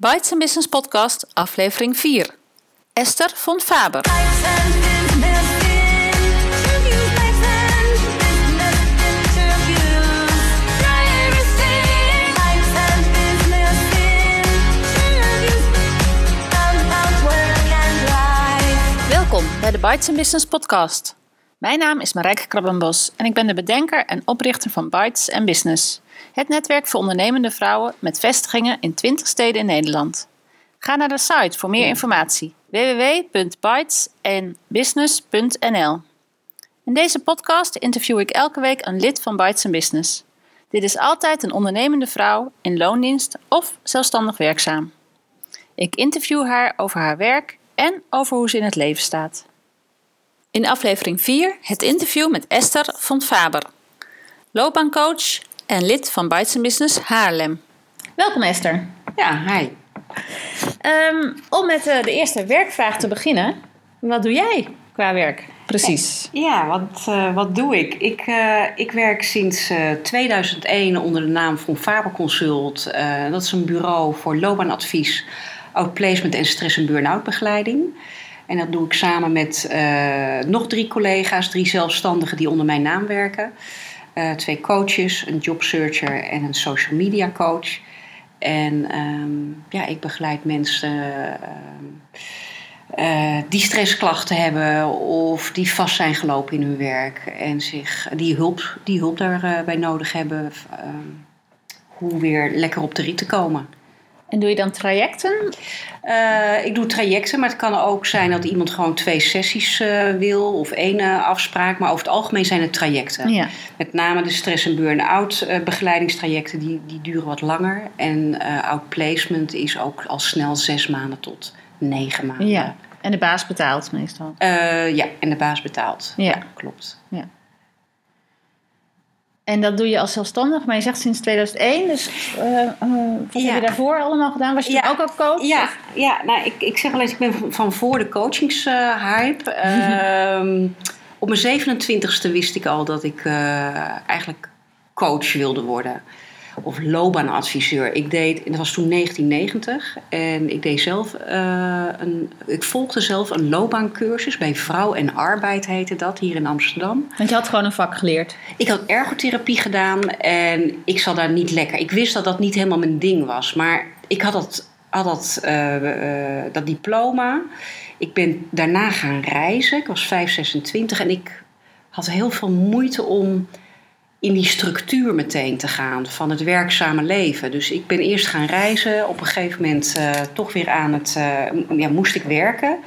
Bites Business Podcast, aflevering 4. Esther von Faber. Welkom bij de Bites Business Podcast. Mijn naam is Marijke Krabbenbos en ik ben de bedenker en oprichter van Bites Business. Het netwerk voor ondernemende vrouwen met vestigingen in 20 steden in Nederland. Ga naar de site voor meer informatie www.bytesenbusiness.nl. In deze podcast interview ik elke week een lid van Bites Business. Dit is altijd een ondernemende vrouw in loondienst of zelfstandig werkzaam. Ik interview haar over haar werk en over hoe ze in het leven staat. In aflevering 4 het interview met Esther van Faber, loopbaancoach en lid van Bites Business Haarlem. Welkom Esther. Ja, hi. Um, om met uh, de eerste werkvraag te beginnen. Wat doe jij qua werk precies? Ja, wat, uh, wat doe ik? Ik, uh, ik werk sinds 2001 onder de naam van Faber Consult. dat is een bureau voor loopbaanadvies, outplacement en stress- en burn-out begeleiding. En dat doe ik samen met nog drie collega's, drie zelfstandigen die onder mijn naam werken. Uh, twee coaches, een jobsearcher en een social media coach. En um, ja, ik begeleid mensen uh, uh, die stressklachten hebben of die vast zijn gelopen in hun werk en zich, die, hulp, die hulp daarbij nodig hebben. hoe weer lekker op de rit te komen. En doe je dan trajecten? Uh, ik doe trajecten, maar het kan ook zijn dat iemand gewoon twee sessies uh, wil of één uh, afspraak. Maar over het algemeen zijn het trajecten. Ja. Met name de stress- en burn-out begeleidingstrajecten, die, die duren wat langer. En outplacement is ook al snel zes maanden tot negen maanden. Ja. En de baas betaalt meestal? ja, en de baas betaalt. Ja, ja klopt. Ja. En dat doe je als zelfstandig, maar je zegt sinds 2001. Dus uh, uh, wat ja. heb je daarvoor allemaal gedaan? Was je ja. ook al coach? Ja, ja nou, ik, ik zeg wel eens, ik ben van voor de coachingshype. Uh, op mijn 27ste wist ik al dat ik uh, eigenlijk coach wilde worden of loopbaanadviseur. Ik deed, dat was toen 1990 en ik deed zelf uh, een, ik volgde zelf een loopbaancursus bij Vrouw en Arbeid heette dat hier in Amsterdam. Want je had gewoon een vak geleerd. Ik had ergotherapie gedaan en ik zat daar niet lekker. Ik wist dat dat niet helemaal mijn ding was, maar ik had dat, had dat, uh, uh, dat diploma. Ik ben daarna gaan reizen. Ik was 5, 26 en ik had heel veel moeite om in die structuur meteen te gaan van het werkzame leven. Dus ik ben eerst gaan reizen. Op een gegeven moment uh, toch weer aan het... Uh, ja, moest ik werken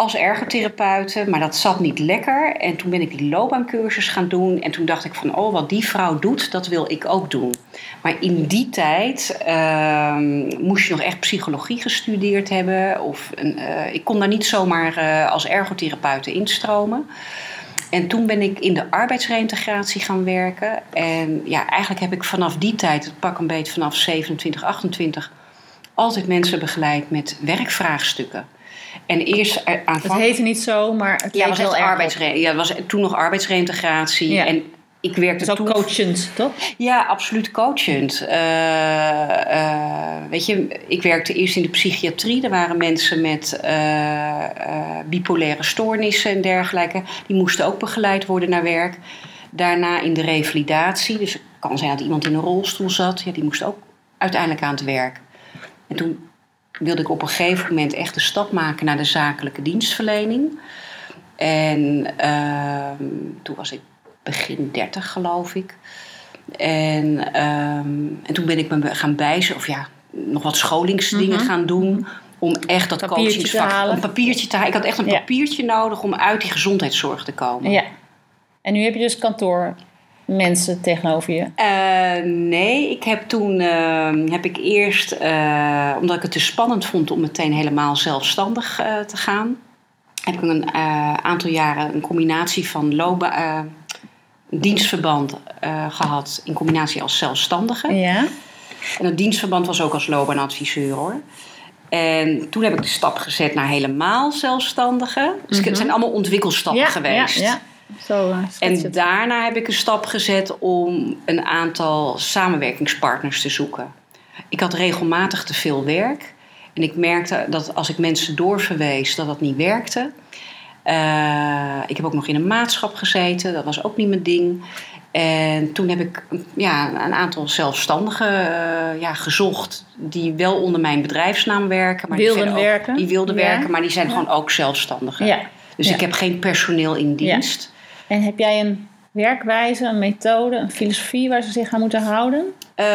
als ergotherapeute, maar dat zat niet lekker. En toen ben ik die loopbaancursus gaan doen. En toen dacht ik van, oh, wat die vrouw doet, dat wil ik ook doen. Maar in die tijd uh, moest je nog echt psychologie gestudeerd hebben. Of een, uh, ik kon daar niet zomaar als ergotherapeute instromen. En toen ben ik in de arbeidsreintegratie gaan werken. En ja, eigenlijk heb ik vanaf die tijd, het pak een beetje vanaf 27, 28, altijd mensen begeleid met werkvraagstukken. En eerst aanvankelijk... Het heette niet zo, maar het ja, was heel erg. Ja, het was toen nog arbeidsreintegratie. Ja. En ik werkte ook toen... coachend, toch? Ja, absoluut coachend. Uh, uh, weet je, ik werkte eerst in de psychiatrie. Er waren mensen met uh, bipolaire stoornissen en dergelijke. Die moesten ook begeleid worden naar werk. Daarna in de revalidatie. Dus het kan zijn dat iemand in een rolstoel zat. Ja, die moest ook uiteindelijk aan het werk. En toen wilde ik op een gegeven moment echt de stap maken naar de zakelijke dienstverlening. En ehm, toen was ik begin 30 geloof ik. En, um, en toen ben ik me gaan bijzen, of ja, nog wat scholingsdingen -hmm. gaan doen. Om echt dat coachingsvak, een papiertje te halen. Ik had echt een ja. papiertje nodig om uit die gezondheidszorg te komen. Ja. En nu heb je dus kantoormensen tegenover je? Uh, nee, ik heb toen uh, heb ik eerst, uh, omdat ik het te spannend vond om meteen helemaal zelfstandig te gaan, heb ik een aantal jaren een combinatie van loopbaan dienstverband uh, gehad in combinatie als zelfstandige. Ja. En dat dienstverband was ook als loopbaanadviseur hoor. En toen heb ik de stap gezet naar helemaal zelfstandige. Dus mm -hmm. het zijn allemaal ontwikkelstappen ja, geweest. Ja, ja. Zo, uh, en daarna heb ik een stap gezet om een aantal samenwerkingspartners te zoeken. Ik had regelmatig te veel werk. En ik merkte dat als ik mensen doorverwees, dat dat niet werkte. Uh, ik heb ook nog in een maatschap gezeten. Dat was ook niet mijn ding. En toen heb ik ja, een aantal zelfstandigen uh, ja, gezocht die wel onder mijn bedrijfsnaam werken. Maar wilden die werken. Ook, die wilden Ja. werken, maar die zijn Ja. gewoon ook zelfstandigen. Ja. Dus ik heb geen personeel in dienst. En heb jij een werkwijze, een methode, een filosofie waar ze zich aan moeten houden? Eh,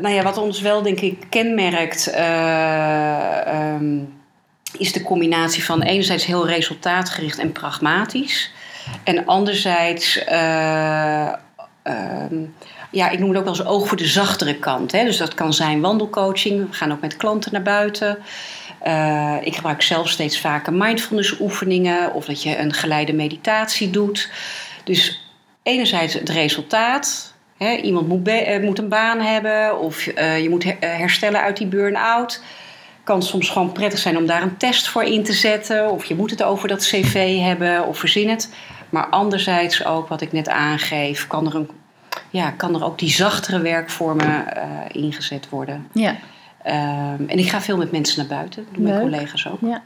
nou ja, wat ons wel denk ik kenmerkt, eh, ehm, is de combinatie van enerzijds heel resultaatgericht en pragmatisch. En anderzijds, eh, ehm, ja, ik noem het ook wel eens oog voor de zachtere kant. Hè? Dus dat kan zijn wandelcoaching. We gaan ook met klanten naar buiten. Eh, ik gebruik zelf steeds vaker mindfulness oefeningen of dat je een geleide meditatie doet. Dus enerzijds het resultaat. Hè, iemand moet, eh, moet een baan hebben of je moet her- herstellen uit die burn-out. Kan soms gewoon prettig zijn om daar een test voor in te zetten. Of je moet het over dat cv hebben of verzin het. Maar anderzijds ook wat ik net aangeef, kan er, een, ja, kan er ook die zachtere werkvormen eh, ingezet worden. Ja. Ehm, en ik ga veel met mensen naar buiten, mijn collega's ook. ja.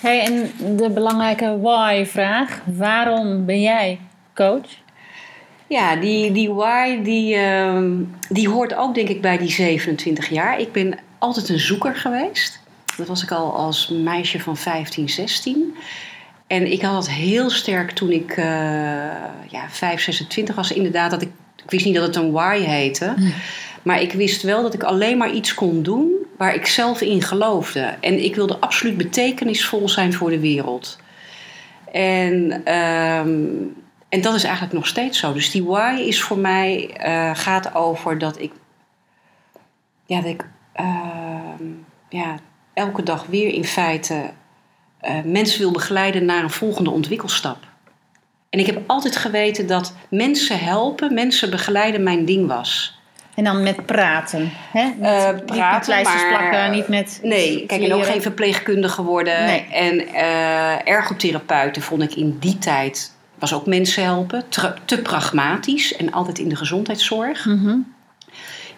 Hey, en de belangrijke why-vraag. Waarom ben jij coach? Ja, die, die why, die, ehm, die hoort ook denk ik bij die 27 jaar. Ik ben altijd een zoeker geweest. Dat was ik al als meisje van 15, 16. En ik had het heel sterk toen ik eh ja, 5, 26 was. Inderdaad, dat ik, ik wist niet dat het een why heette. Maar ik wist wel dat ik alleen maar iets kon doen waar ik zelf in geloofde. En ik wilde absoluut betekenisvol zijn voor de wereld. En, ehm, en dat is eigenlijk nog steeds zo. Dus die why is voor mij eh, gaat over dat ik, ja, dat ik ja, elke dag weer in feite eh, mensen wil begeleiden naar een volgende ontwikkelstap. En ik heb altijd geweten dat mensen helpen, mensen begeleiden mijn ding was. En dan met praten. Hè? Niet, Eh, niet met praten, pleisters maar- plakken, niet met Nee, kijk, en ook geen verpleegkundige geworden. Nee. En eh ergotherapeuten vond ik in die tijd, was ook mensen helpen, te, te pragmatisch en altijd in de gezondheidszorg. Mhm.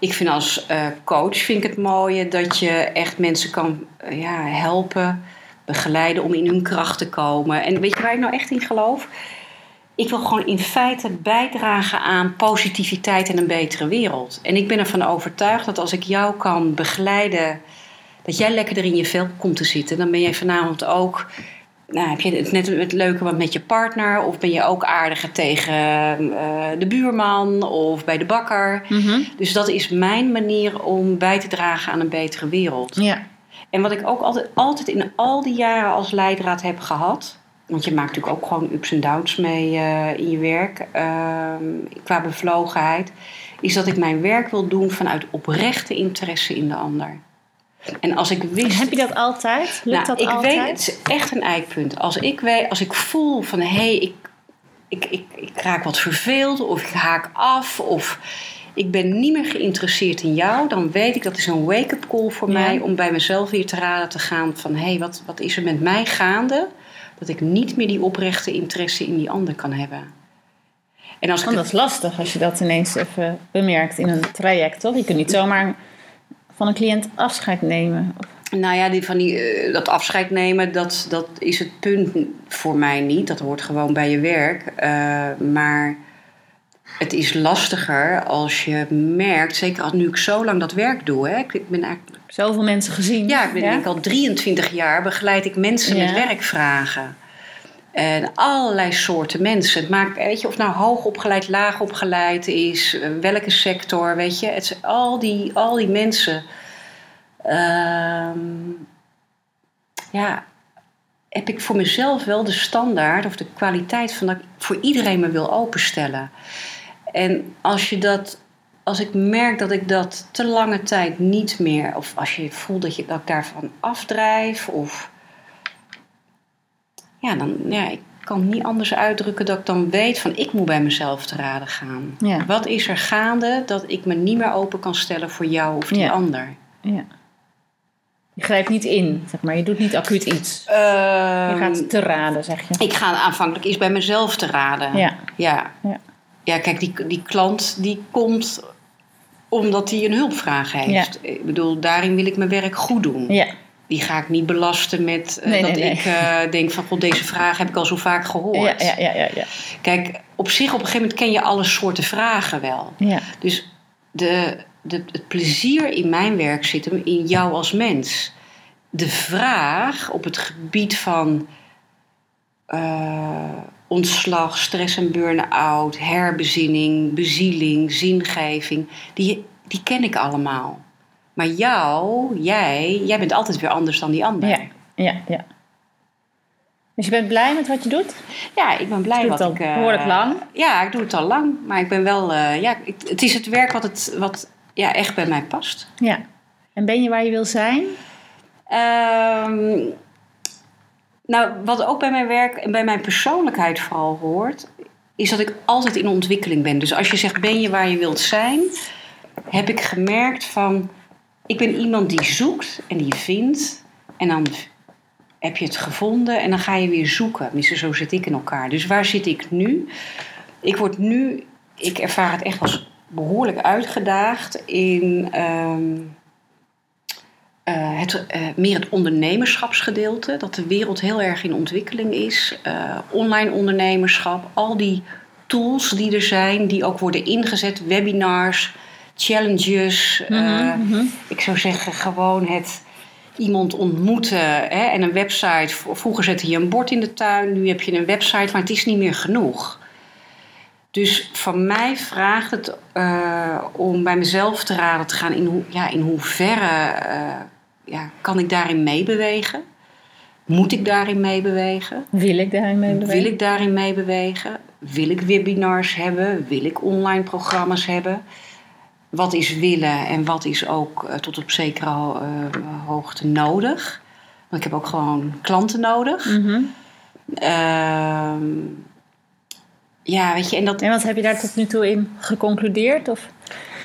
Ik vind als eh, coach vind ik het mooie dat je echt mensen kan eh, ja, helpen, begeleiden om in hun kracht te komen. En weet je waar ik nou echt in geloof? Ik wil gewoon in feite bijdragen aan positiviteit en een betere wereld. En ik ben ervan overtuigd dat als ik jou kan begeleiden, dat jij lekkerder in je vel komt te zitten, dan ben jij vanavond ook. Nou, heb je het net het leuke wat met je partner? Of ben je ook aardiger tegen eh, de buurman of bij de bakker? Mhm. Dus dat is mijn manier om bij te dragen aan een betere wereld. Ja. En wat ik ook altijd, altijd in al die jaren als leidraad heb gehad. Want je maakt natuurlijk ook gewoon ups en downs mee eh, in je werk. ehm, qua bevlogenheid. Is dat ik mijn werk wil doen vanuit oprechte interesse in de ander. En als ik wist. Heb je dat altijd? Lukt Nou, dat ik altijd? weet, het is echt een eikpunt. Als ik, weet, als ik voel van hé, hey, ik, ik, ik, ik raak wat verveeld of ik haak af of ik ben niet meer geïnteresseerd in jou, dan weet ik dat is een wake-up call voor Ja. mij om bij mezelf weer te raden te gaan van hé, hey, wat, wat is er met mij gaande dat ik niet meer die oprechte interesse in die ander kan hebben. En als ik Want het- dat is lastig als je dat ineens even bemerkt in een traject, toch? Je kunt niet zomaar van een cliënt afscheid nemen. Nou ja, die, van die, eh, dat afscheid nemen, dat, dat is het punt voor mij niet. Dat hoort gewoon bij je werk. Eh, maar het is lastiger als je merkt, zeker als nu ik zo lang dat werk doe. Hè, ik ben eigenlijk, Zoveel mensen gezien. ja, ik ben denk ik al 23 jaar begeleid ik mensen met Ja. werkvragen. En allerlei soorten mensen. Het maakt, weet je, of nou hoog opgeleid, laag opgeleid is, eh, welke sector, weet je. Het al die, al die mensen. Ehm, ja, heb ik voor mezelf wel de standaard of de kwaliteit van dat ik voor iedereen me wil openstellen. En als je dat, als ik merk dat ik dat te lange tijd niet meer, of als je voelt dat, je, dat daarvan afdrijf, of ja, dan ja, ik kan niet anders uitdrukken dat ik dan weet van ik moet bij mezelf te raden gaan. Ja. Wat is er gaande dat ik me niet meer open kan stellen voor jou of die Ja. ander? Ja. Je grijpt niet in, zeg maar. Je doet niet acuut iets. Je Ehm, gaat te raden, zeg je. Ik ga aanvankelijk eens bij mezelf te raden. Ja. Ja, Ja. ja kijk, die, die klant die komt omdat hij een hulpvraag heeft. Ik bedoel, daarin wil ik mijn werk goed doen. Ja. Die ga ik niet belasten met eh, Nee, dat nee, ik eh, denk van... God, deze vraag heb ik al zo vaak gehoord. Ja, ja, ja, ja, ja. Kijk, op zich op een gegeven moment ken je alle soorten vragen wel. ja. Dus de, de, het plezier in mijn werk zit hem in jou als mens. De vraag op het gebied van eh, ontslag, stress en burn-out, herbezinning, bezieling, zingeving, die, die ken ik allemaal. Maar jou, jij, jij bent altijd weer anders dan die ander. Ja, ja, ja. Dus je bent blij met wat je doet? Ja, ik ben blij wat het al ik... eh, behoorlijk lang. Ja, ik doe het al lang. Maar ik ben wel... eh, ja, ik- het is het werk wat, het, wat ja, echt bij mij past. Ja. En ben je waar je wil zijn? Ehm, nou, wat ook bij mijn werk en bij mijn persoonlijkheid vooral hoort... is dat ik altijd in ontwikkeling ben. Dus als je zegt, ben je waar je wilt zijn... heb ik gemerkt van... ik ben iemand die zoekt en die vindt... en dan heb je het gevonden en dan ga je weer zoeken. Tenminste, zo zit ik in elkaar. Dus waar zit ik nu? Ik word nu... ik ervaar het echt als behoorlijk uitgedaagd in... ehm, eh, het, eh, meer het ondernemerschapsgedeelte. Dat de wereld heel erg in ontwikkeling is. Eh, online ondernemerschap. Al die tools die er zijn, die ook worden ingezet. Webinars, challenges. eh, Mhm. ik zou zeggen gewoon het iemand ontmoeten. Hè, en een website. Vroeger zette je een bord in de tuin. Nu heb je een website, maar het is niet meer genoeg. Dus van mij vraagt het eh, om bij mezelf te raden te gaan in, hoe, ja, in hoeverre eh, ja, kan ik daarin meebewegen? Moet ik daarin meebewegen? Wil ik daarin mee bewegen? Wil ik daarin meebewegen? Wil ik webinars hebben? Wil ik online programma's hebben? Wat is willen en wat is ook eh, tot op zekere ho- eh, hoogte nodig? Want ik heb ook gewoon klanten nodig. Mhm. Ehm, ja, weet je, en dat, En wat heb je daar tot nu toe in geconcludeerd? Of?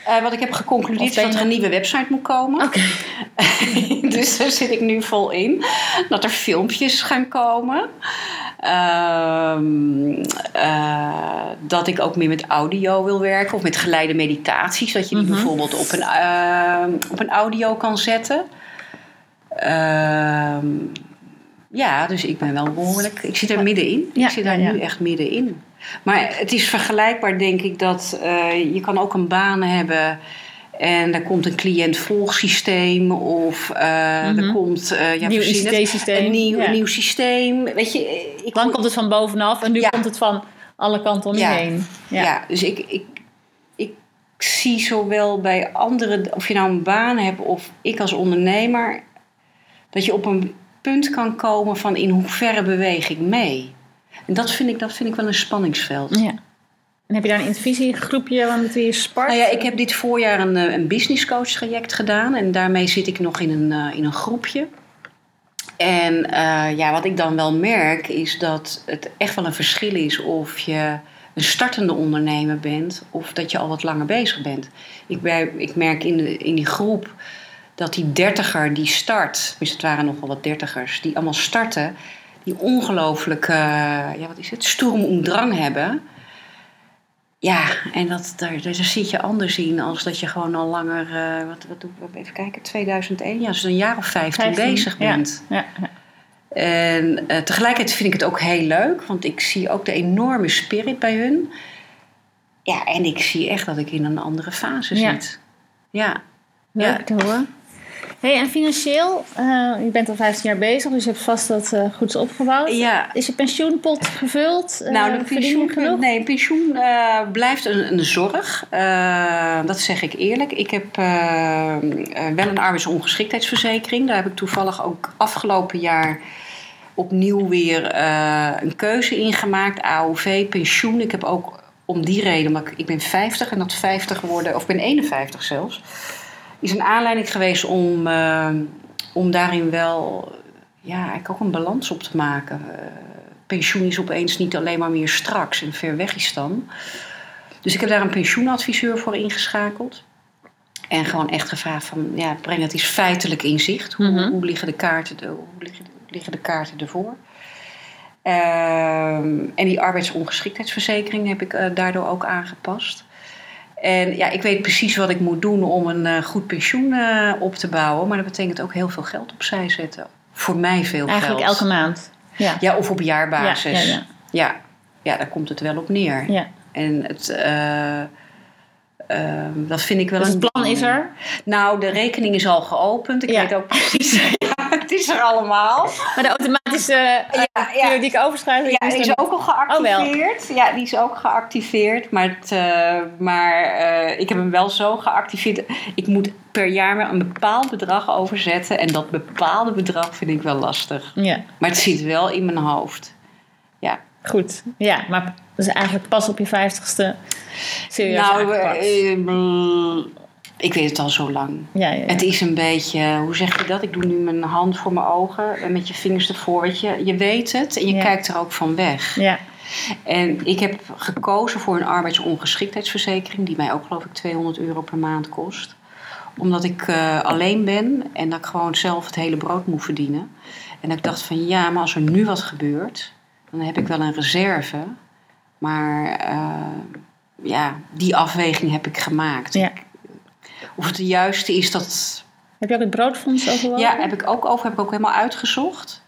Eh, wat ik heb geconcludeerd is dat er een nieuwe website moet komen. Oké. dus daar zit ik nu vol in. Dat er filmpjes gaan komen. Ehm, eh, dat ik ook meer met audio wil werken. Of met geleide meditaties. Dat je die Mhm. bijvoorbeeld op een, ehm, op een audio kan zetten. Ehm, ja, dus ik ben wel behoorlijk... Ik zit er middenin. Ja, ik zit daar ja, ja. nu echt middenin. Maar het is vergelijkbaar, denk ik, dat eh, je kan ook een baan hebben... En er komt een cliënt-volgsysteem of eh, er Mhm. komt eh, ja, Nieuw ICT-systeem. een nieuw, Ja. nieuw systeem. Weet je, ik Dan komt het van bovenaf en nu Ja. komt het van alle kanten om je Ja. heen. Ja, dus ik, ik, ik zie zowel bij anderen, of je nou een baan hebt of ik als ondernemer, dat je op een punt kan komen van in hoeverre beweeg ik mee. En dat vind ik, dat vind ik wel een spanningsveld. Ja. En heb je daar een intervisiegroepje met wie je spart? Nou ja, ik heb dit voorjaar een, eh, een business coach traject gedaan. En daarmee zit ik nog in een, eh, in een groepje. En eh, ja, wat ik dan wel merk is dat het echt wel een verschil is of je een startende ondernemer bent of dat je al wat langer bezig bent. Ik, bij, ik merk in, de, in die groep dat die dertiger die start, dus het waren nogal wat dertigers, die allemaal starten, die ongelooflijk, eh, ja wat is het, drang hebben. Ja, en dat, daar, daar zit je anders in als dat je gewoon al langer, eh, wat, wat doe ik, even kijken, 2001, ja, dus een jaar of 15, 15, bezig bent. Ja, ja. En eh, tegelijkertijd vind ik het ook heel leuk, want ik zie ook de enorme spirit bij hun. Ja, en ik zie echt dat ik in een andere fase zit. Ja. Leuk Ja. te horen. Hey, en financieel, eh, je bent al 15 jaar bezig, dus je hebt vast dat eh goed opgebouwd. ja. Is je pensioenpot gevuld? Eh, Nou, de pensioen, genoeg? nee, pensioen blijft een, een zorg. Dat zeg ik eerlijk. Ik heb wel een arbeidsongeschiktheidsverzekering. Daar heb ik toevallig ook afgelopen jaar opnieuw weer een keuze in gemaakt. AOV, pensioen. Ik heb ook om die reden, maar ik, ik ben 50 en dat 50 worden, of ik ben 51 zelfs, is een aanleiding geweest om, eh, om daarin wel ja, eigenlijk ook een balans op te maken. Eh, pensioen is opeens niet alleen maar meer straks en ver weg is dan. Dus ik heb daar een pensioenadviseur voor ingeschakeld. En gewoon echt gevraagd van, ja, breng het eens feitelijk in zicht. Hoe, Mhm. hoe, liggen, de kaarten, de, hoe liggen, liggen de kaarten ervoor? Ehm, en die arbeidsongeschiktheidsverzekering heb ik eh, daardoor ook aangepast. En ja, ik weet precies wat ik moet doen om een eh, goed pensioen eh, op te bouwen. Maar dat betekent ook heel veel geld opzij zetten. Voor mij veel Eigenlijk geld. elke maand. Ja. Ja, of op jaarbasis. Ja, ja, ja. ja. ja, daar komt het wel op neer. ja. En het, eh, ehm, dat vind ik wel Dus een het plan is er. Nou, de rekening is al geopend. Ik weet ook precies. Is er allemaal. Maar de automatische uh, Ja, ja. periodieke overschrijving Ja, die is ook al geactiveerd. ja, die is ook geactiveerd. Maar, het, eh, maar eh, ik heb hem wel zo geactiveerd. Ik moet per jaar maar een bepaald bedrag overzetten. En dat bepaalde bedrag vind ik wel lastig. Ja, Maar het zit wel in mijn hoofd. Ja. goed. Ja, maar dus eigenlijk pas op je vijftigste serieus nou, ik weet het al zo lang. ja, ja, ja. Het is een beetje, hoe zeg je dat? Ik doe nu mijn hand voor mijn ogen en met je vingers ervoor. Weet je, je weet het en je kijkt er ook van weg. ja. En ik heb gekozen voor een arbeidsongeschiktheidsverzekering, die mij ook geloof ik 200 euro per maand kost. Omdat ik eh, alleen ben en dat ik gewoon zelf het hele brood moet verdienen. En dat ik dacht van ja, maar als er nu wat gebeurt, dan heb ik wel een reserve. Maar eh, ja, die afweging heb ik gemaakt. Ja. Of het de juiste is, dat Heb je ook het broodfonds overwogen? ja, heb ik ook over, heb ik ook helemaal uitgezocht.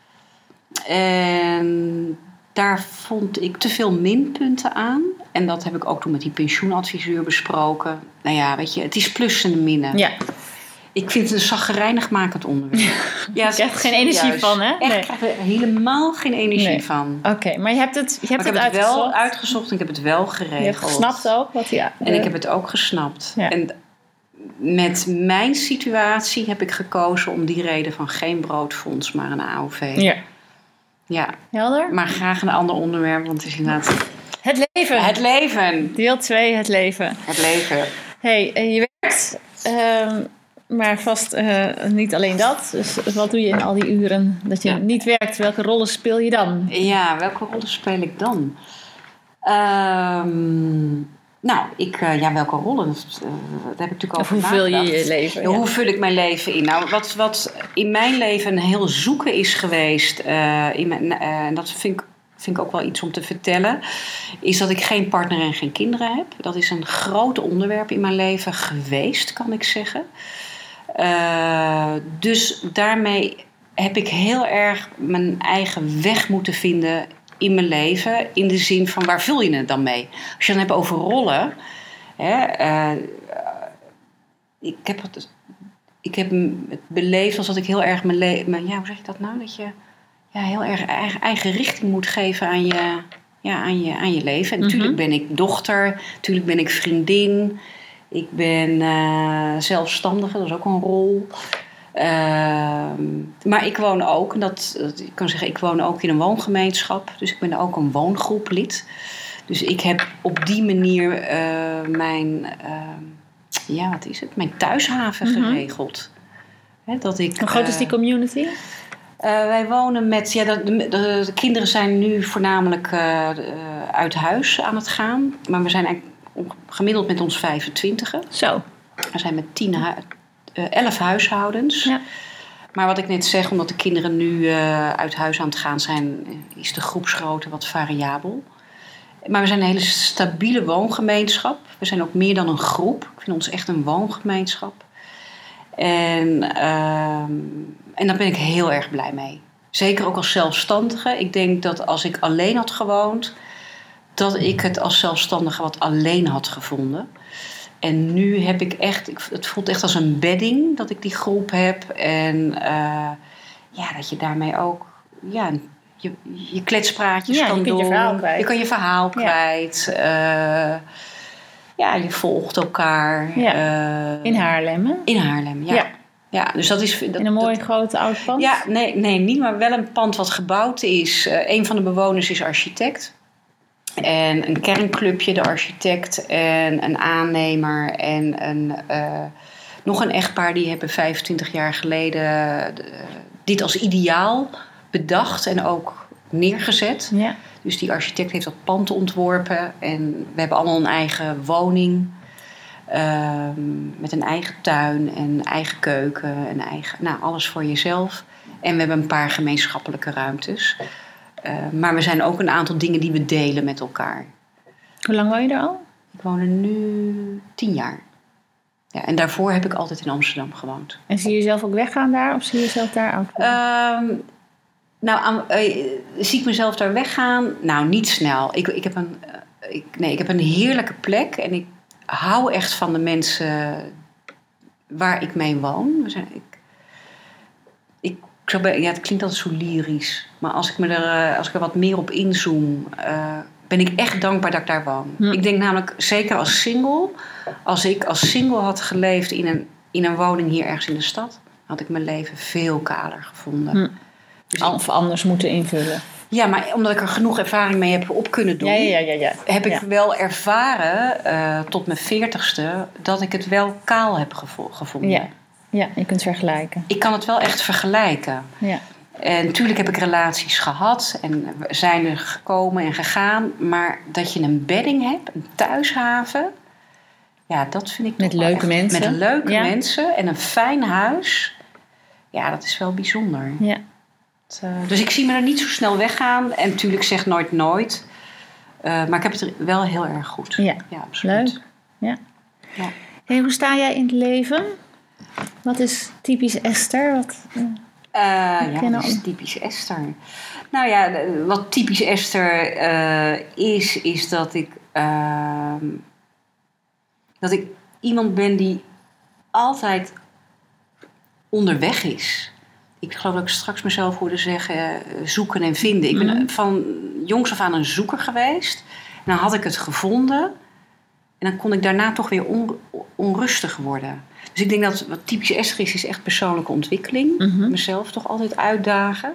En daar vond ik te veel minpunten aan. En dat heb ik ook toen met die pensioenadviseur besproken. Nou ja, weet je, het is plussen en minnen. Ja, Ik vind het een zaggerijnig makend onderwerp. Ja, je krijgt geen energie van, hè? Echt, Nee. ik krijg er helemaal geen energie Nee. van. Oké, maar je hebt het, je hebt Maar ik het heb het wel uitgezocht. en ik heb het wel geregeld. Je hebt gesnapt ook wat die... En ik heb het ook gesnapt. Ja. En met mijn situatie heb ik gekozen om die reden van geen broodfonds, maar een AOV. Ja. Ja, Helder? maar graag een ander onderwerp, want het is inderdaad Het leven. het leven. Deel 2, het leven. Het leven. hey, eh, je werkt, ehm, maar vast eh, niet alleen dat. Dus wat doe je in al die uren dat je Ja. niet werkt? Welke rollen speel je dan? Ja, welke rollen speel ik dan? Ehm, nou, ik, eh, ja, welke rollen? Dat, eh, heb ik natuurlijk Of over hoe vul je je leven? Ja. Hoe vul ik mijn leven in? Nou, wat, wat in mijn leven een heel zoeken is geweest, eh, in mijn, en dat vind ik, vind ik ook wel iets om te vertellen, is dat ik geen partner en geen kinderen heb. Dat is een groot onderwerp in mijn leven geweest, kan ik zeggen. Dus daarmee heb ik heel erg mijn eigen weg moeten vinden in mijn leven. In de zin van waar vul je het dan mee? Als je het dan hebt over rollen. Hè, eh, ik heb het, ik heb het beleefd als dat ik heel erg mijn leven. Ja, hoe zeg ik dat nou? Dat je ja, heel erg eigen, eigen richting moet geven aan je, ja, aan je, aan je leven. En natuurlijk ben ik dochter, natuurlijk ben ik vriendin. Ik ben eh, zelfstandige, dat is ook een rol. Ehm, maar ik woon ook, dat, dat- ik kan zeggen, ik woon ook in een woongemeenschap. Dus ik ben ook een woongroep lid. Dus ik heb op die manier eh, mijn, ehm, ja, wat is het? Mijn thuishaven geregeld. Hè, dat ik, Hoe groot is die eh, community? eh, wij wonen met, ja, de, de, de kinderen zijn nu voornamelijk uit huis aan het gaan. Maar we zijn eigenlijk gemiddeld met ons 25. Zo. We zijn met 10 eh, 11 huishoudens. Ja. Maar wat ik net zeg, omdat de kinderen nu eh, uit huis aan het gaan zijn, eh, is de groepsgrootte wat variabel. Maar we zijn een hele stabiele woongemeenschap. We zijn ook meer dan een groep. Ik vind ons echt een woongemeenschap. En, ehm, en daar ben ik heel erg blij mee. Zeker ook als zelfstandige. Ik denk dat als ik alleen had gewoond, dat ik het als zelfstandige wat alleen had gevonden. En nu heb ik echt, ik- het voelt echt als een bedding dat ik die groep heb. En eh, ja, dat je daarmee ook ja, je, je kletspraatjes Ja, je kan je doen. verhaal kwijt. Je kan je verhaal Ja. kwijt. Eh, ja, je volgt elkaar. Ja. eh, In Haarlem, hè? In Haarlem, ja. Ja. ja. dus dat is... Dat, In een mooi dat- groot oud pand? ja, nee, nee, niet, maar wel een pand wat gebouwd is. Een van de bewoners is architect. En een kernclubje, de architect en een aannemer en een, eh, nog een echtpaar die hebben 25 jaar geleden eh, dit als ideaal bedacht en ook neergezet. Ja. Dus die architect heeft dat pand ontworpen en we hebben allemaal een eigen woning. ehm, met een eigen tuin en eigen keuken en eigen, nou, alles voor jezelf. En we hebben een paar gemeenschappelijke ruimtes. Eh, maar we zijn ook een aantal dingen die we delen met elkaar. Hoe lang woon je er al? Ik woon er nu tien jaar. Ja, en daarvoor heb ik altijd in Amsterdam gewoond. En zie je jezelf ook weggaan daar? Of zie je jezelf daar worden? Ehm, nou, eh, zie ik mezelf daar weggaan? Nou, niet snel. Ik, ik, heb een, eh, ik, nee, ik heb een heerlijke plek en ik hou echt van de mensen waar ik mee woon. We zijn, ik zou bij- ja, het klinkt altijd zo lyrisch, maar als ik, me er, eh, als ik er wat meer op inzoom, eh, ben ik echt dankbaar dat ik daar woon. Hm. Ik denk namelijk, zeker als single, als ik als single had geleefd in een, in een woning hier ergens in de stad, had ik mijn leven veel kaler gevonden. Hm. Dus ik- of anders moeten invullen. ja, maar omdat ik er genoeg ervaring mee heb op kunnen doen, Ja, ja, ja, heb ik wel ervaren eh, tot mijn veertigste dat ik het wel kaal heb gevo- gevonden. Ja. je kunt vergelijken. Ik kan het wel echt vergelijken. Ja. En natuurlijk heb ik relaties gehad en we zijn er gekomen en gegaan. Maar dat je een bedding hebt, een thuishaven. Ja, dat vind ik Met leuke echt- mensen. Met leuke Ja. mensen en een fijn huis. Ja, dat is wel bijzonder. ja. Eh, dus ik zie me er niet zo snel weggaan. En natuurlijk zeg nooit nooit. Eh, maar ik heb het wel heel erg goed. Ja. ja absoluut. Leuk. Ja. Ja. Hey, hoe sta jij in het leven? Wat is typisch Esther? Wat, Eh, ja, dat is typisch Esther. Nou ja, wat typisch Esther eh, is, is dat ik, ehm, dat ik iemand ben die altijd onderweg is. Ik geloof dat ik straks mezelf hoorde zeggen zoeken en vinden. Ik ben Mhm. van jongs af aan een zoeker geweest. En dan had ik het gevonden. En dan kon ik daarna toch weer on- onrustig worden. Dus ik denk dat wat typisch Esther is, is echt persoonlijke ontwikkeling. Mhm. Mezelf toch altijd uitdagen.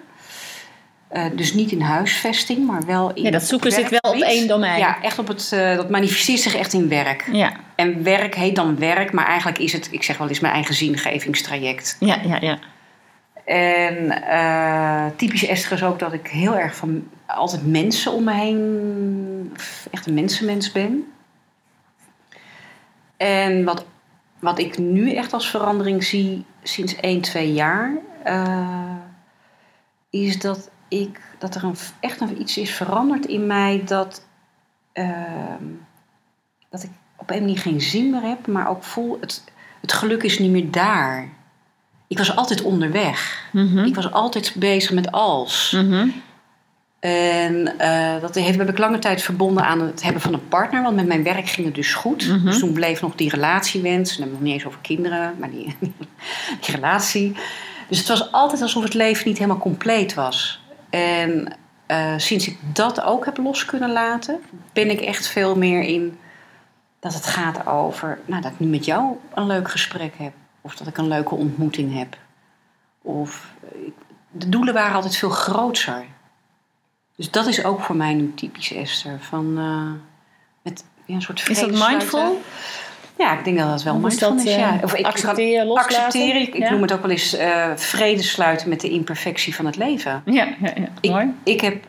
Eh, dus niet in huisvesting, maar wel in Ja, dat zoeken zit wel op één domein. Ja, echt op het, eh, dat manifesteert zich echt in werk. Ja, En werk heet dan werk, maar eigenlijk is het, ik zeg wel eens, mijn eigen zingevingstraject. ja, ja, ja. En eh, typisch Esther is ook dat ik heel erg van altijd mensen om me heen, echt een mensenmens ben. En wat, wat ik nu echt als verandering zie sinds 1, 2 jaar, eh, is dat, ik, dat er een, echt een, iets is veranderd in mij dat, ehm, dat ik op een manier geen zin meer heb, maar ook voel, het, het geluk is niet meer daar. Ik was altijd onderweg. Mhm. Ik was altijd bezig met als. Mhm. En eh, dat heeft, heb ik lange tijd verbonden aan het hebben van een partner. Want met mijn werk ging het dus goed. Mhm. Dus toen bleef nog die relatiewens. En dan hebben we nog niet eens over kinderen, maar die, die relatie. Dus het was altijd alsof het leven niet helemaal compleet was. En eh, sinds ik dat ook heb los kunnen laten, ben ik echt veel meer in dat het gaat over nou, dat ik nu met jou een leuk gesprek heb. Of dat ik een leuke ontmoeting heb. Of eh, ik- de doelen waren altijd veel groter. Dus dat is ook voor mij nu typisch Esther. Van, eh, met ja, een soort Is dat sluiten. mindful? Ja, ik denk dat dat wel Of is dat, is. eh, Ja. Of ik- accepteren, loslaten? accepteren. Ik, ik Ja. noem het ook wel eens eh, vrede sluiten met de imperfectie van het leven. Ja, ja, ja. Ik, mooi. ik, heb,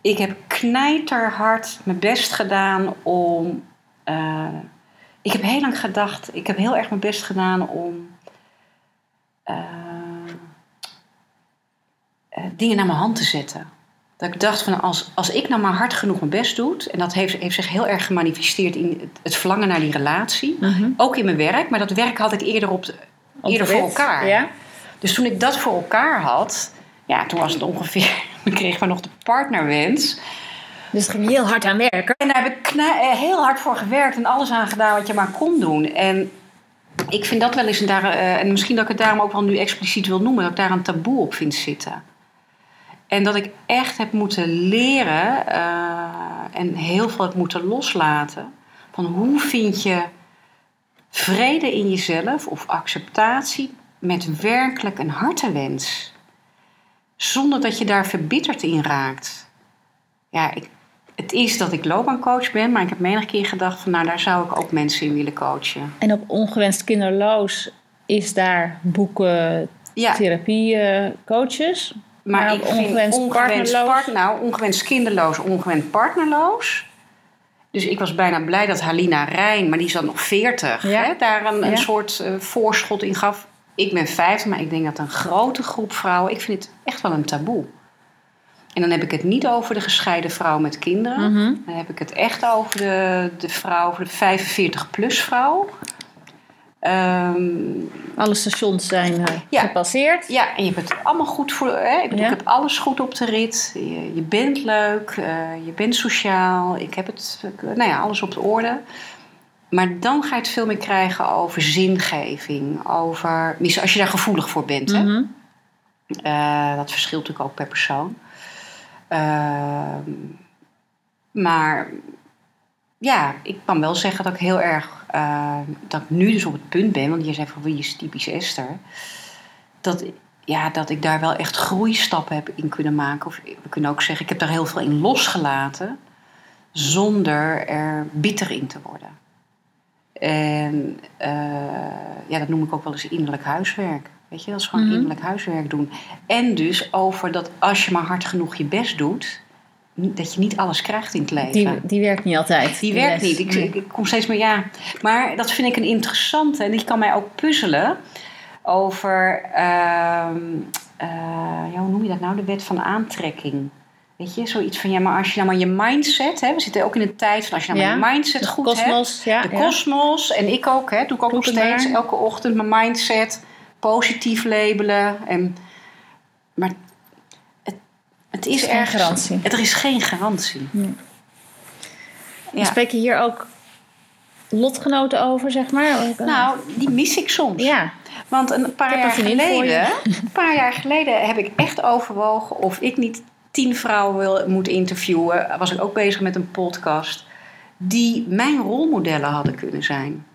ik heb knijterhard mijn best gedaan om. ik heb heel lang gedacht, ik heb heel erg mijn best gedaan om. dingen naar mijn hand te zetten. Dat ik dacht van als, als ik nou maar hard genoeg mijn best doe, en dat heeft, heeft zich heel erg gemanifesteerd in het, verlangen naar die relatie, Mhm. ook in mijn werk, maar dat werk had ik eerder, op de, eerder voor elkaar. Ja? Dus toen ik dat voor elkaar had, ja, toen was het ongeveer, dan kregen we nog de partnerwens. Dus ging heel hard aan werken. En daar heb ik eh, heel hard voor gewerkt en alles aan gedaan wat je maar kon doen. En ik vind dat wel eens, en, daar, eh, en misschien dat ik het daarom ook wel nu expliciet wil noemen, dat ik daar een taboe op vind zitten. En dat ik echt heb moeten leren eh, en heel veel heb moeten loslaten. Van hoe vind je vrede in jezelf of acceptatie met werkelijk een hartewens. Zonder dat je daar verbitterd in raakt. Ja, ik, het is dat ik loopbaancoach ben, maar ik heb menig keer gedacht van nou daar zou ik ook mensen in willen coachen. En op ongewenst kinderloos is daar boeken, Ja, therapie, coaches. Maar maar ik op vind ongewenst ongewenst, partnerloos? part- nou, ongewenst kinderloos, ongewenst partnerloos. Dus ik was bijna blij dat Halina Rijn, maar die is dan nog 40, Ja. hè, daar een, een Ja. soort eh, voorschot in gaf. Ik ben 50, maar ik denk dat een grote groep vrouwen, ik vind het echt wel een taboe. En dan heb ik het niet over de gescheiden vrouw met kinderen. Mhm. Dan heb ik het echt over de, de vrouw, de 45-plus vrouw. Ehm, Alle stations zijn eh, Ja. gepasseerd. ja, en je hebt het allemaal goed voor. Hè? Ik, bedoel, Ja. ik heb alles goed op de rit. Je, je bent leuk, eh, je bent sociaal. Ik heb het, nou ja, alles op de orde. Maar dan ga je het veel meer krijgen over zingeving. Over, als je daar gevoelig voor bent. Hè? Mhm. Eh, dat verschilt natuurlijk ook per persoon. Ehm, maar ja, ik kan wel zeggen dat ik heel erg, eh, dat ik nu dus op het punt ben, want je zei van wie is typisch Esther, dat, ja, dat ik daar wel echt groeistappen heb in kunnen maken. Of we kunnen ook zeggen, ik heb daar heel veel in losgelaten, zonder er bitter in te worden. En eh, ja, dat noem ik ook wel eens innerlijk huiswerk. Weet je, dat is gewoon Mhm. innerlijk huiswerk doen. En dus over dat als je maar hard genoeg je best doet, dat je niet alles krijgt in het leven. Die, die werkt niet altijd. Die werkt les. niet. Ik, ik, kom steeds meer, ja. Maar dat vind ik een interessante. En die kan mij ook puzzelen over, ehm, eh, ja, hoe noem je dat nou? De wet van aantrekking. Weet je, zoiets van, ja, maar als je nou maar je mindset, hè, we zitten ook in een tijd van als je nou Ja, maar je mindset goed hebt. kosmos, ja. De ja. kosmos, en ik ook, hè, doe ik ook nog steeds elke ochtend mijn mindset positief labelen. En, maar het is geen ergens- garantie. Er is geen garantie. Ja. Spreek je hier ook lotgenoten over, zeg maar? Eh, Nou, die mis ik soms. ja. Want een paar jaar geleden, een paar jaar geleden heb ik echt overwogen of ik niet tien vrouwen wil, moet interviewen. Was ik ook bezig met een podcast die mijn rolmodellen hadden kunnen zijn.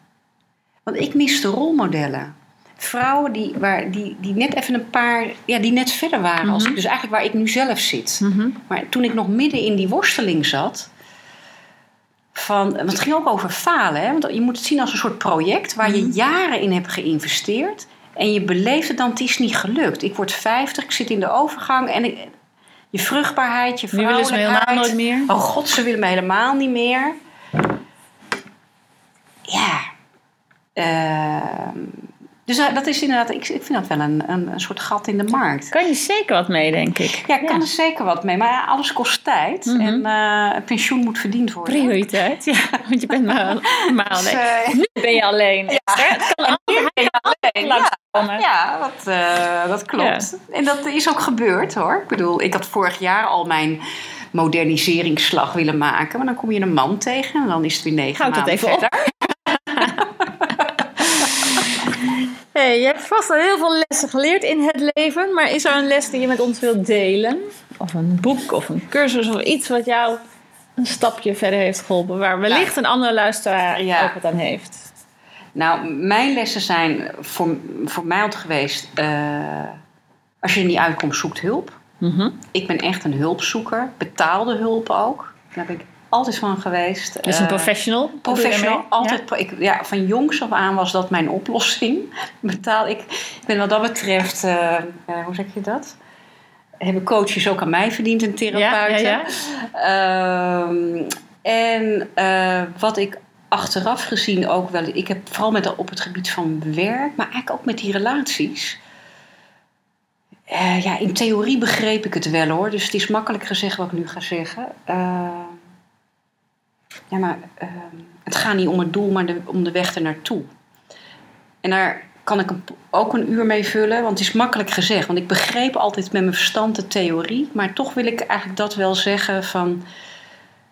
Want ik miste rolmodellen. Vrouwen die, waar, die, die net even een paar, ja, die net verder waren als Mhm. ik. Dus eigenlijk waar ik nu zelf zit. Mhm. Maar toen ik nog midden in die worsteling zat. Van, want het ging ook over falen. Hè? Want je moet het zien als een soort project waar je Mhm. jaren in hebt geïnvesteerd. En je beleeft het dan, het is niet gelukt. Ik word 50, ik zit in de overgang. En ik- je vruchtbaarheid, je Nu willen ze me helemaal vrouwelijkheid. nooit meer. Oh god, ze willen me helemaal niet meer. Ja. Ehm, dus dat dat is inderdaad, ik, ik vind dat wel een, een, een soort gat in de markt. Kan je zeker wat mee, denk ik. Ja, ik kan er zeker wat mee. Maar ja, alles kost tijd. Mhm. En eh, pensioen moet verdiend worden. Prioriteit, ja. Want je bent maar. Dus, Nee. eh, Nu ben je alleen. Esther. Het kan nu allemaal ben je alleen. Ja, ja dat, eh, dat klopt. En dat is ook gebeurd hoor. Ik bedoel, ik had vorig jaar al mijn moderniseringsslag willen maken. Maar dan kom je een man tegen en dan is het weer negen Houd dat maanden even op. verder. Je hebt vast al heel veel lessen geleerd in het leven. Maar is er een les die je met ons wilt delen? Of een boek of een cursus of iets wat jou een stapje verder heeft geholpen. Waar wellicht een andere luisteraar Ja. ook wat aan heeft. Nou, mijn lessen zijn voor, voor mij altijd geweest... eh, als je er niet uitkomt, zoekt hulp. Mhm. Ik ben echt een hulpzoeker. Betaalde hulp ook. Daar ben ik altijd van geweest. Dus een Eh, professional. Professional, altijd. Ik, ja, van jongs af aan was dat mijn oplossing. Betaal ik. Ik ben wat dat betreft, eh, eh, hoe zeg je dat? Hebben coaches ook aan mij verdiend en Ja, therapeuten. ja, ja. Ehm, en wat ik achteraf gezien ook wel, ik heb vooral met op het gebied van werk, maar eigenlijk ook met die relaties. Ja, in theorie begreep ik het wel hoor, dus het is makkelijk gezegd wat ik nu ga zeggen. Ja, maar eh, het gaat niet om het doel, maar om de weg ernaartoe. En daar kan ik ook een uur mee vullen, want het is makkelijk gezegd. Want ik begreep altijd met mijn verstand de theorie, maar toch wil ik eigenlijk dat wel zeggen van...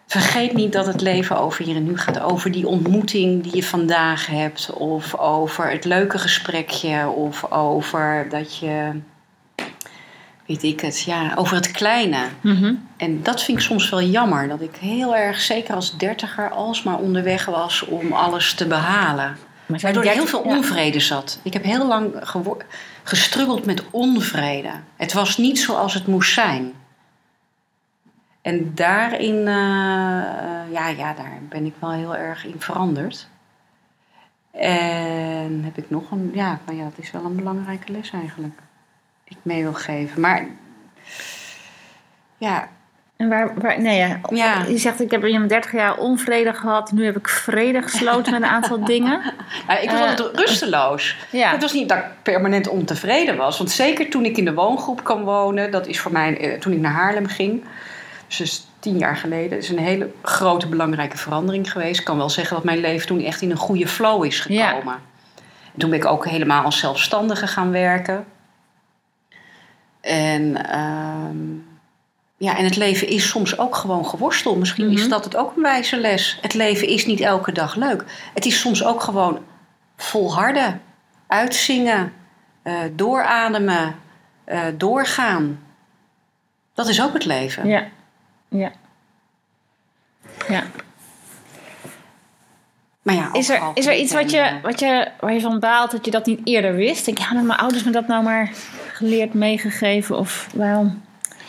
Vergeet niet dat het leven over hier en nu gaat. Over die ontmoeting die je vandaag hebt. Of over het leuke gesprekje. Of over dat je, weet ik het, ja, over het kleine. Mhm. En dat vind ik soms wel jammer. Dat ik heel erg, zeker als dertiger, alsmaar onderweg was om alles te behalen. Maar Waardoor er heel 30 veel ja. onvrede zat. Ik heb heel lang gestruggeld met onvrede. Het was niet zoals het moest zijn. En daarin, eh, eh, ja, ja, daar ben ik wel heel erg in veranderd. En heb ik nog een, ja, nou ja, dat is wel een belangrijke les eigenlijk. Ik mee wil geven. Maar ja, En waar, waar nee, ja. Ja. Je zegt, ik heb in mijn 30 jaar onvrede gehad. Nu heb ik vrede gesloten met een aantal dingen. Nou, ik was Eh, altijd rusteloos. Ja. Het was niet dat ik permanent ontevreden was. Want zeker toen ik in de woongroep kwam wonen, dat is voor mij eh, toen ik naar Haarlem ging. Dus, tien jaar geleden. is een hele grote belangrijke verandering geweest. Ik kan wel zeggen dat mijn leven toen echt in een goede flow is Ja. gekomen. En toen ben ik ook helemaal als zelfstandige gaan werken. En, ehm, ja, en het leven is soms ook gewoon geworstel. Misschien is Mhm. dat het ook een wijze les. Het leven is niet elke dag leuk. Het is soms ook gewoon volharden, uitzingen, eh, doorademen, eh, doorgaan. Dat is ook het leven. Ja. Ja. Ja. Maar ja, Is er, is er iets wat je, wat je, waar je van baalt dat je dat niet eerder wist? Denk ja, hadden mijn ouders me dat nou maar geleerd, meegegeven? Of waarom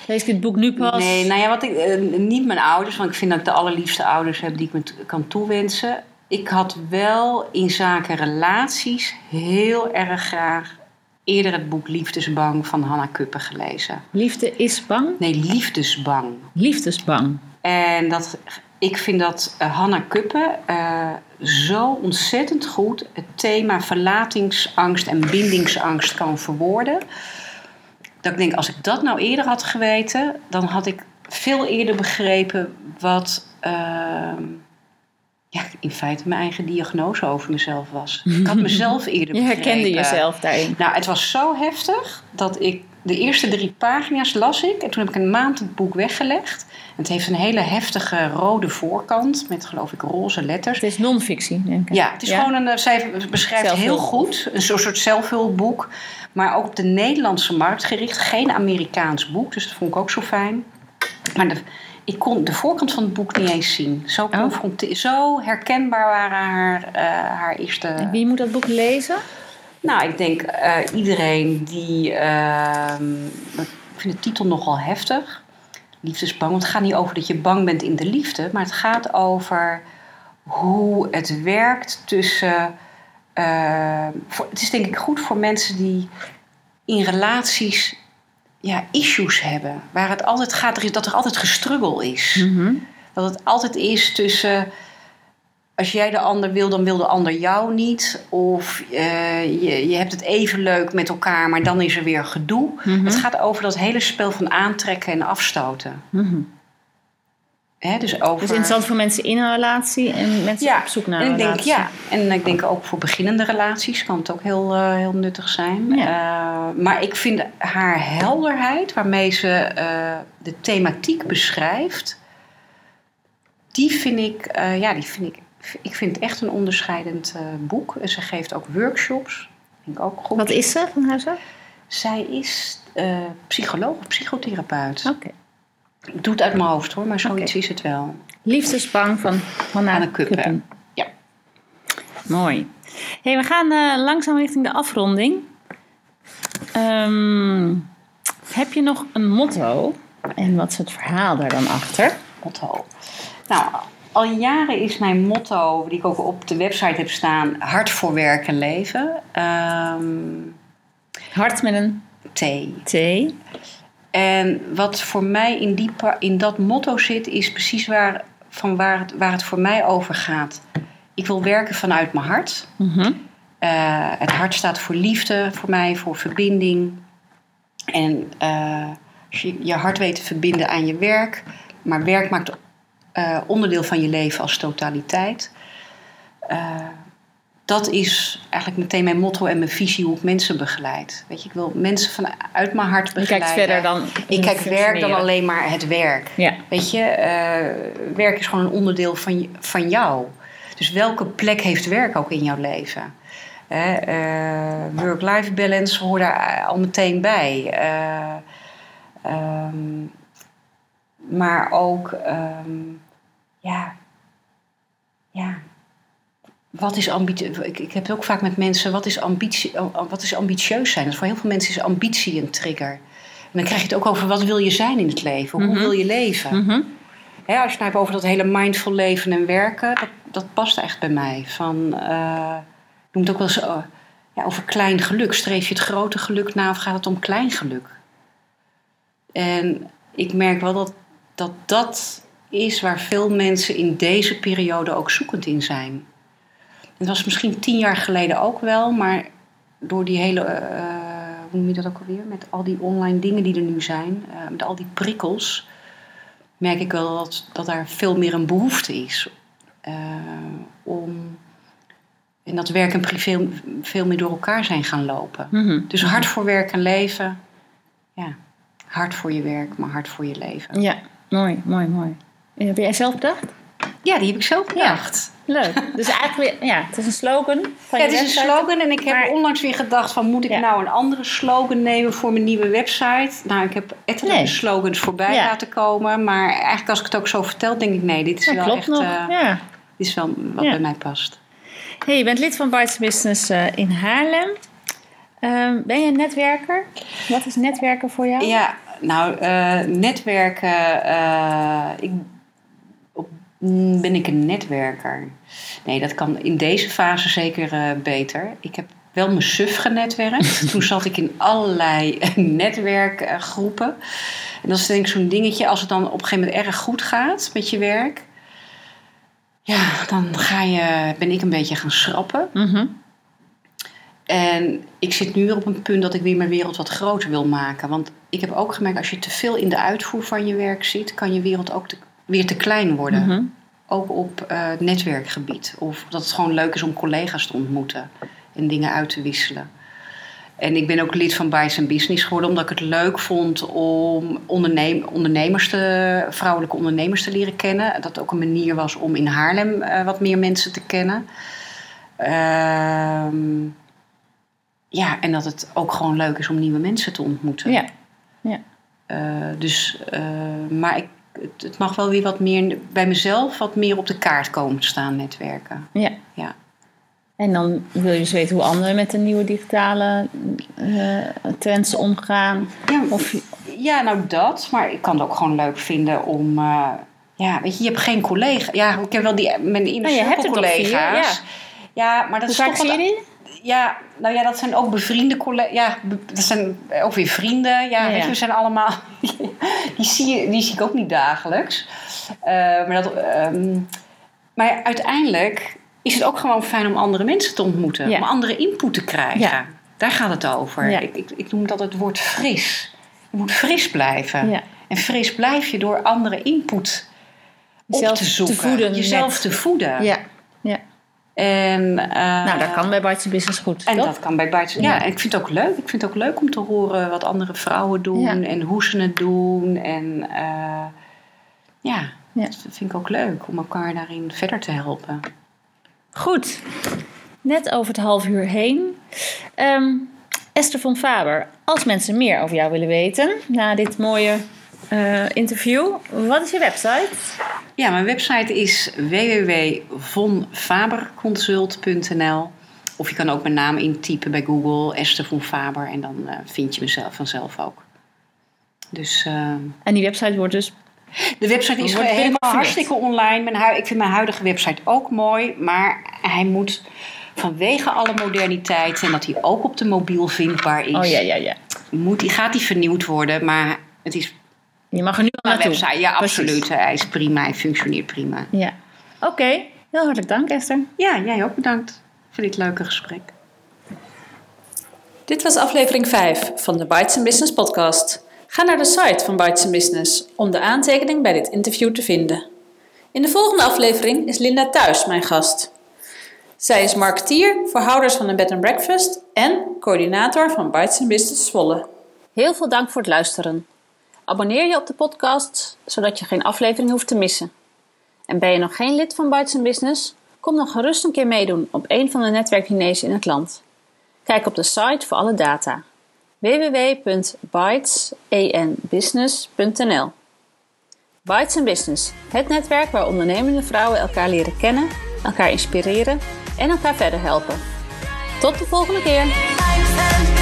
lees ik dit boek nu pas? Nee, nou ja, wat ik, eh, niet mijn ouders, want ik vind dat ik de allerliefste ouders heb die ik me kan toewensen. Ik had wel in zaken relaties heel erg graag eerder het boek Liefdesbang van Hannah Kuppen gelezen. Liefde is bang, Nee, Liefdesbang. liefdesbang. En dat, ik vind dat uh, Hannah Kuppen uh, zo ontzettend goed het thema verlatingsangst en bindingsangst kan verwoorden. Dat ik denk, als ik dat nou eerder had geweten, dan had ik veel eerder begrepen wat uh, ja, in feite mijn eigen diagnose over mezelf was. Ik had mezelf eerder Je begrepen. herkende jezelf daarin. Nou, het was zo heftig dat ik de eerste drie pagina's las ik. En toen heb ik een maand het boek weggelegd. Het heeft een hele heftige rode voorkant met geloof ik roze letters. Het is non-fictie, denk ik. Ja, het is Ja. gewoon een, zij beschrijft heel goed, een soort zelfhulpboek. Maar ook op de Nederlandse markt gericht, geen Amerikaans boek. Dus dat vond ik ook zo fijn. Maar de, ik kon de voorkant van het boek niet eens zien. Zo, Oh. confronte- zo herkenbaar waren haar, eh, haar eerste... En wie moet dat boek lezen? Nou, ik denk eh, iedereen die. ehm, ik vind de titel nogal heftig. Liefdesbang. Want het gaat niet over dat je bang bent in de liefde. Maar het gaat over hoe het werkt tussen. eh, voor, het is denk ik goed voor mensen die in relaties ja, issues hebben. Waar het altijd gaat, dat er altijd gestruggel is. Mhm. Dat het altijd is tussen. Als jij de ander wil, dan wil de ander jou niet. Of eh, je, je hebt het even leuk met elkaar, maar dan is er weer gedoe. Mhm. Het gaat over dat hele spel van aantrekken en afstoten. Mhm. Hè, dus over... Dus interessant voor mensen in een relatie en mensen Ja, op zoek naar en een ik denk, relatie. ja, en ik denk ook voor beginnende relaties kan het ook heel, eh, heel nuttig zijn. Ja. Eh, maar ik vind haar helderheid, waarmee ze de thematiek beschrijft, die vind ik, ja, die vind ik, ik vind het echt een onderscheidend eh, boek. En ze geeft ook workshops, vind ik ook goed. Wat is ze van haar zo? Zij is eh, psycholoog of psychotherapeut. Oké. Ik doe het uit mijn hoofd hoor, maar zoiets is het wel. Liefdesbang van Hanna. Kuppen. Ja. Mooi. Hey, we gaan eh, langzaam richting de afronding. Ehm, heb je nog een motto? En wat is het verhaal daar dan achter? motto. Nou, al jaren is mijn motto, die ik ook op de website heb staan, hard voor werk en leven. Ehm Hart met een T. T. En wat voor mij in, die, in dat motto zit, is precies waar, van waar, het, waar het voor mij over gaat. Ik wil werken vanuit mijn hart. Mhm. Eh, het hart staat voor liefde, voor mij, voor verbinding. En eh, als je je hart weet te verbinden aan je werk, maar werk maakt eh, onderdeel van je leven als totaliteit. Eh, dat is eigenlijk meteen mijn motto en mijn visie hoe ik mensen begeleid. Weet je, ik wil mensen vanuit mijn hart Je begeleiden. kijkt verder dan. Ik kijk werk dan alleen maar het werk. Ja. Weet je, eh, werk is gewoon een onderdeel van, van jou. Dus welke plek heeft werk ook in jouw leven? Work-life balance hoort daar al meteen bij. Eh, ehm, maar ook, ehm, ja, ja, wat is ambitie? Ik, ik heb het ook vaak met mensen, wat is, ambitie, oh, wat is ambitieus zijn? Dus voor heel veel mensen is ambitie een trigger. En dan krijg je het ook over wat wil je zijn in het leven? Hoe Mhm. wil je leven? Mhm. Als je het nou hebt over dat hele mindful leven en werken, dat, dat past echt bij mij. Van, ik noem het ook wel eens eh, ja, over klein geluk. Streef je het grote geluk na of gaat het om klein geluk? En ik merk wel dat dat dat is waar veel mensen in deze periode ook zoekend in zijn. Het was misschien tien jaar geleden ook wel, maar door die hele, eh, hoe noem je dat ook alweer, met al die online dingen die er nu zijn, uh, met al die prikkels, merk ik wel dat, dat daar veel meer een behoefte is uh, om. En dat werk en privé veel meer door elkaar zijn gaan lopen. Mm -hmm. Dus hard voor werk en leven. Ja, hard voor je werk, maar hard voor je leven. Ja, mooi, mooi, mooi. Heb jij zelf bedacht? Ja, die heb ik zelf bedacht. Ja, leuk. Dus eigenlijk weer, ja, het is een slogan van Ja, het is een slogan en ik heb Maar- onlangs weer gedacht van moet ik Ja. nou een andere slogan nemen voor mijn nieuwe website? Nou, ik heb ettelijke Nee. slogans voorbij Ja. laten komen, maar eigenlijk als ik het ook zo vertel, denk ik nee, dit is wel klopt echt nog. eh, ja. dit is wel wat bij mij past. Hey, je bent lid van Bites Business eh, in Haarlem. Ehm, ben je een netwerker? Wat is netwerken voor jou? Ja, nou, eh, netwerken. ik, ben ik een netwerker? Nee, dat kan in deze fase zeker eh, beter. Ik heb wel mijn suf genetwerkt. Toen zat ik in allerlei netwerkgroepen. En dat is denk ik zo'n dingetje, als het dan op een gegeven moment erg goed gaat met je werk. Ja, dan ga je, ben ik een beetje gaan schrappen. Mhm. En ik zit nu weer op een punt dat ik weer mijn wereld wat groter wil maken. Want ik heb ook gemerkt, als je te veel in de uitvoer van je werk zit, kan je wereld ook te- weer te klein worden. Mhm. Ook op eh, netwerkgebied. Of dat het gewoon leuk is om collega's te ontmoeten en dingen uit te wisselen. En ik ben ook lid van and Business geworden, omdat ik het leuk vond om ondernemers te, vrouwelijke ondernemers te leren kennen. Dat ook een manier was om in Haarlem eh, wat meer mensen te kennen. Ehm, ja, en dat het ook gewoon leuk is om nieuwe mensen te ontmoeten. Ja. ja. Eh, dus, maar ik, het, het mag wel weer wat meer bij mezelf wat meer op de kaart komen te staan, netwerken. ja. Ja. En dan wil je dus weten hoe anderen met de nieuwe digitale eh, trends omgaan. Ja, Of ja, nou dat. Maar ik kan het ook gewoon leuk vinden om. eh, ja, weet je, je hebt geen collega. Ja, ik heb wel die mijn inner Nou, je hebt circle er toch vier, collega's. Ja, maar dat hoe is vaak toch zie je die? Ja, nou ja, dat zijn ook bevriende collega's. Ja, dat zijn ook weer vrienden. Ja, we zijn allemaal. die, zie die zie ik ook niet dagelijks. Eh, maar, dat, ehm, maar uiteindelijk is het ook gewoon fijn om andere mensen te ontmoeten. Ja. Om andere input te krijgen. Daar gaat het over. Ik, ik, ik noem dat het woord fris. Je moet fris blijven. En fris blijf je door andere input op Jezelf te te zoeken. voeden Jezelf te voeden. Ja. En, eh, Nou, dat kan bij Bites Business goed, en toch? dat kan bij Bites. Ja. Ja. en ik vind het ook leuk. Ik vind het ook leuk om te horen wat andere vrouwen doen Ja. en hoe ze het doen. En eh, ja, Ja. dat vind ik ook leuk om elkaar daarin verder te helpen. Goed. Net over het half uur heen. Ehm, Esther van Faber, als mensen meer over jou willen weten na dit mooie eh, interview, wat is je website? Ja, mijn website is www.vonfaberconsult.nl Of je kan ook mijn naam intypen bij Google, Esther von Faber. En dan eh, vind je mezelf vanzelf ook. Dus... eh, En die website wordt dus. De website is helemaal hartstikke online. Mijn ik vind mijn huidige website ook mooi. Maar hij moet vanwege alle moderniteit en dat hij ook op de mobiel vindbaar is, Oh ja, ja, ja. moet, die, gaat hij vernieuwd worden. Maar het is Je mag er nu al mijn naartoe. website. Ja, Precies. absoluut. Hij is prima. Hij functioneert prima. Ja. Oké, heel hartelijk dank Esther. Ja, jij ook bedankt voor dit leuke gesprek. Dit was aflevering 5 van de Bites Business podcast. Ga naar de site van Bites Business om de aantekening bij dit interview te vinden. In de volgende aflevering is Linda Thuis mijn gast. Zij is marketeer voor houders van een bed and breakfast en coördinator van Bites Business Zwolle. Heel veel dank voor het luisteren. Abonneer je op de podcast, zodat je geen aflevering hoeft te missen. En ben je nog geen lid van Bites Business? Kom dan gerust een keer meedoen op een van de netwerkdiners in het land. Kijk op de site voor alle data. www.bytesenbusiness.nl Bites Business, het netwerk waar ondernemende vrouwen elkaar leren kennen, elkaar inspireren en elkaar verder helpen. Tot de volgende keer!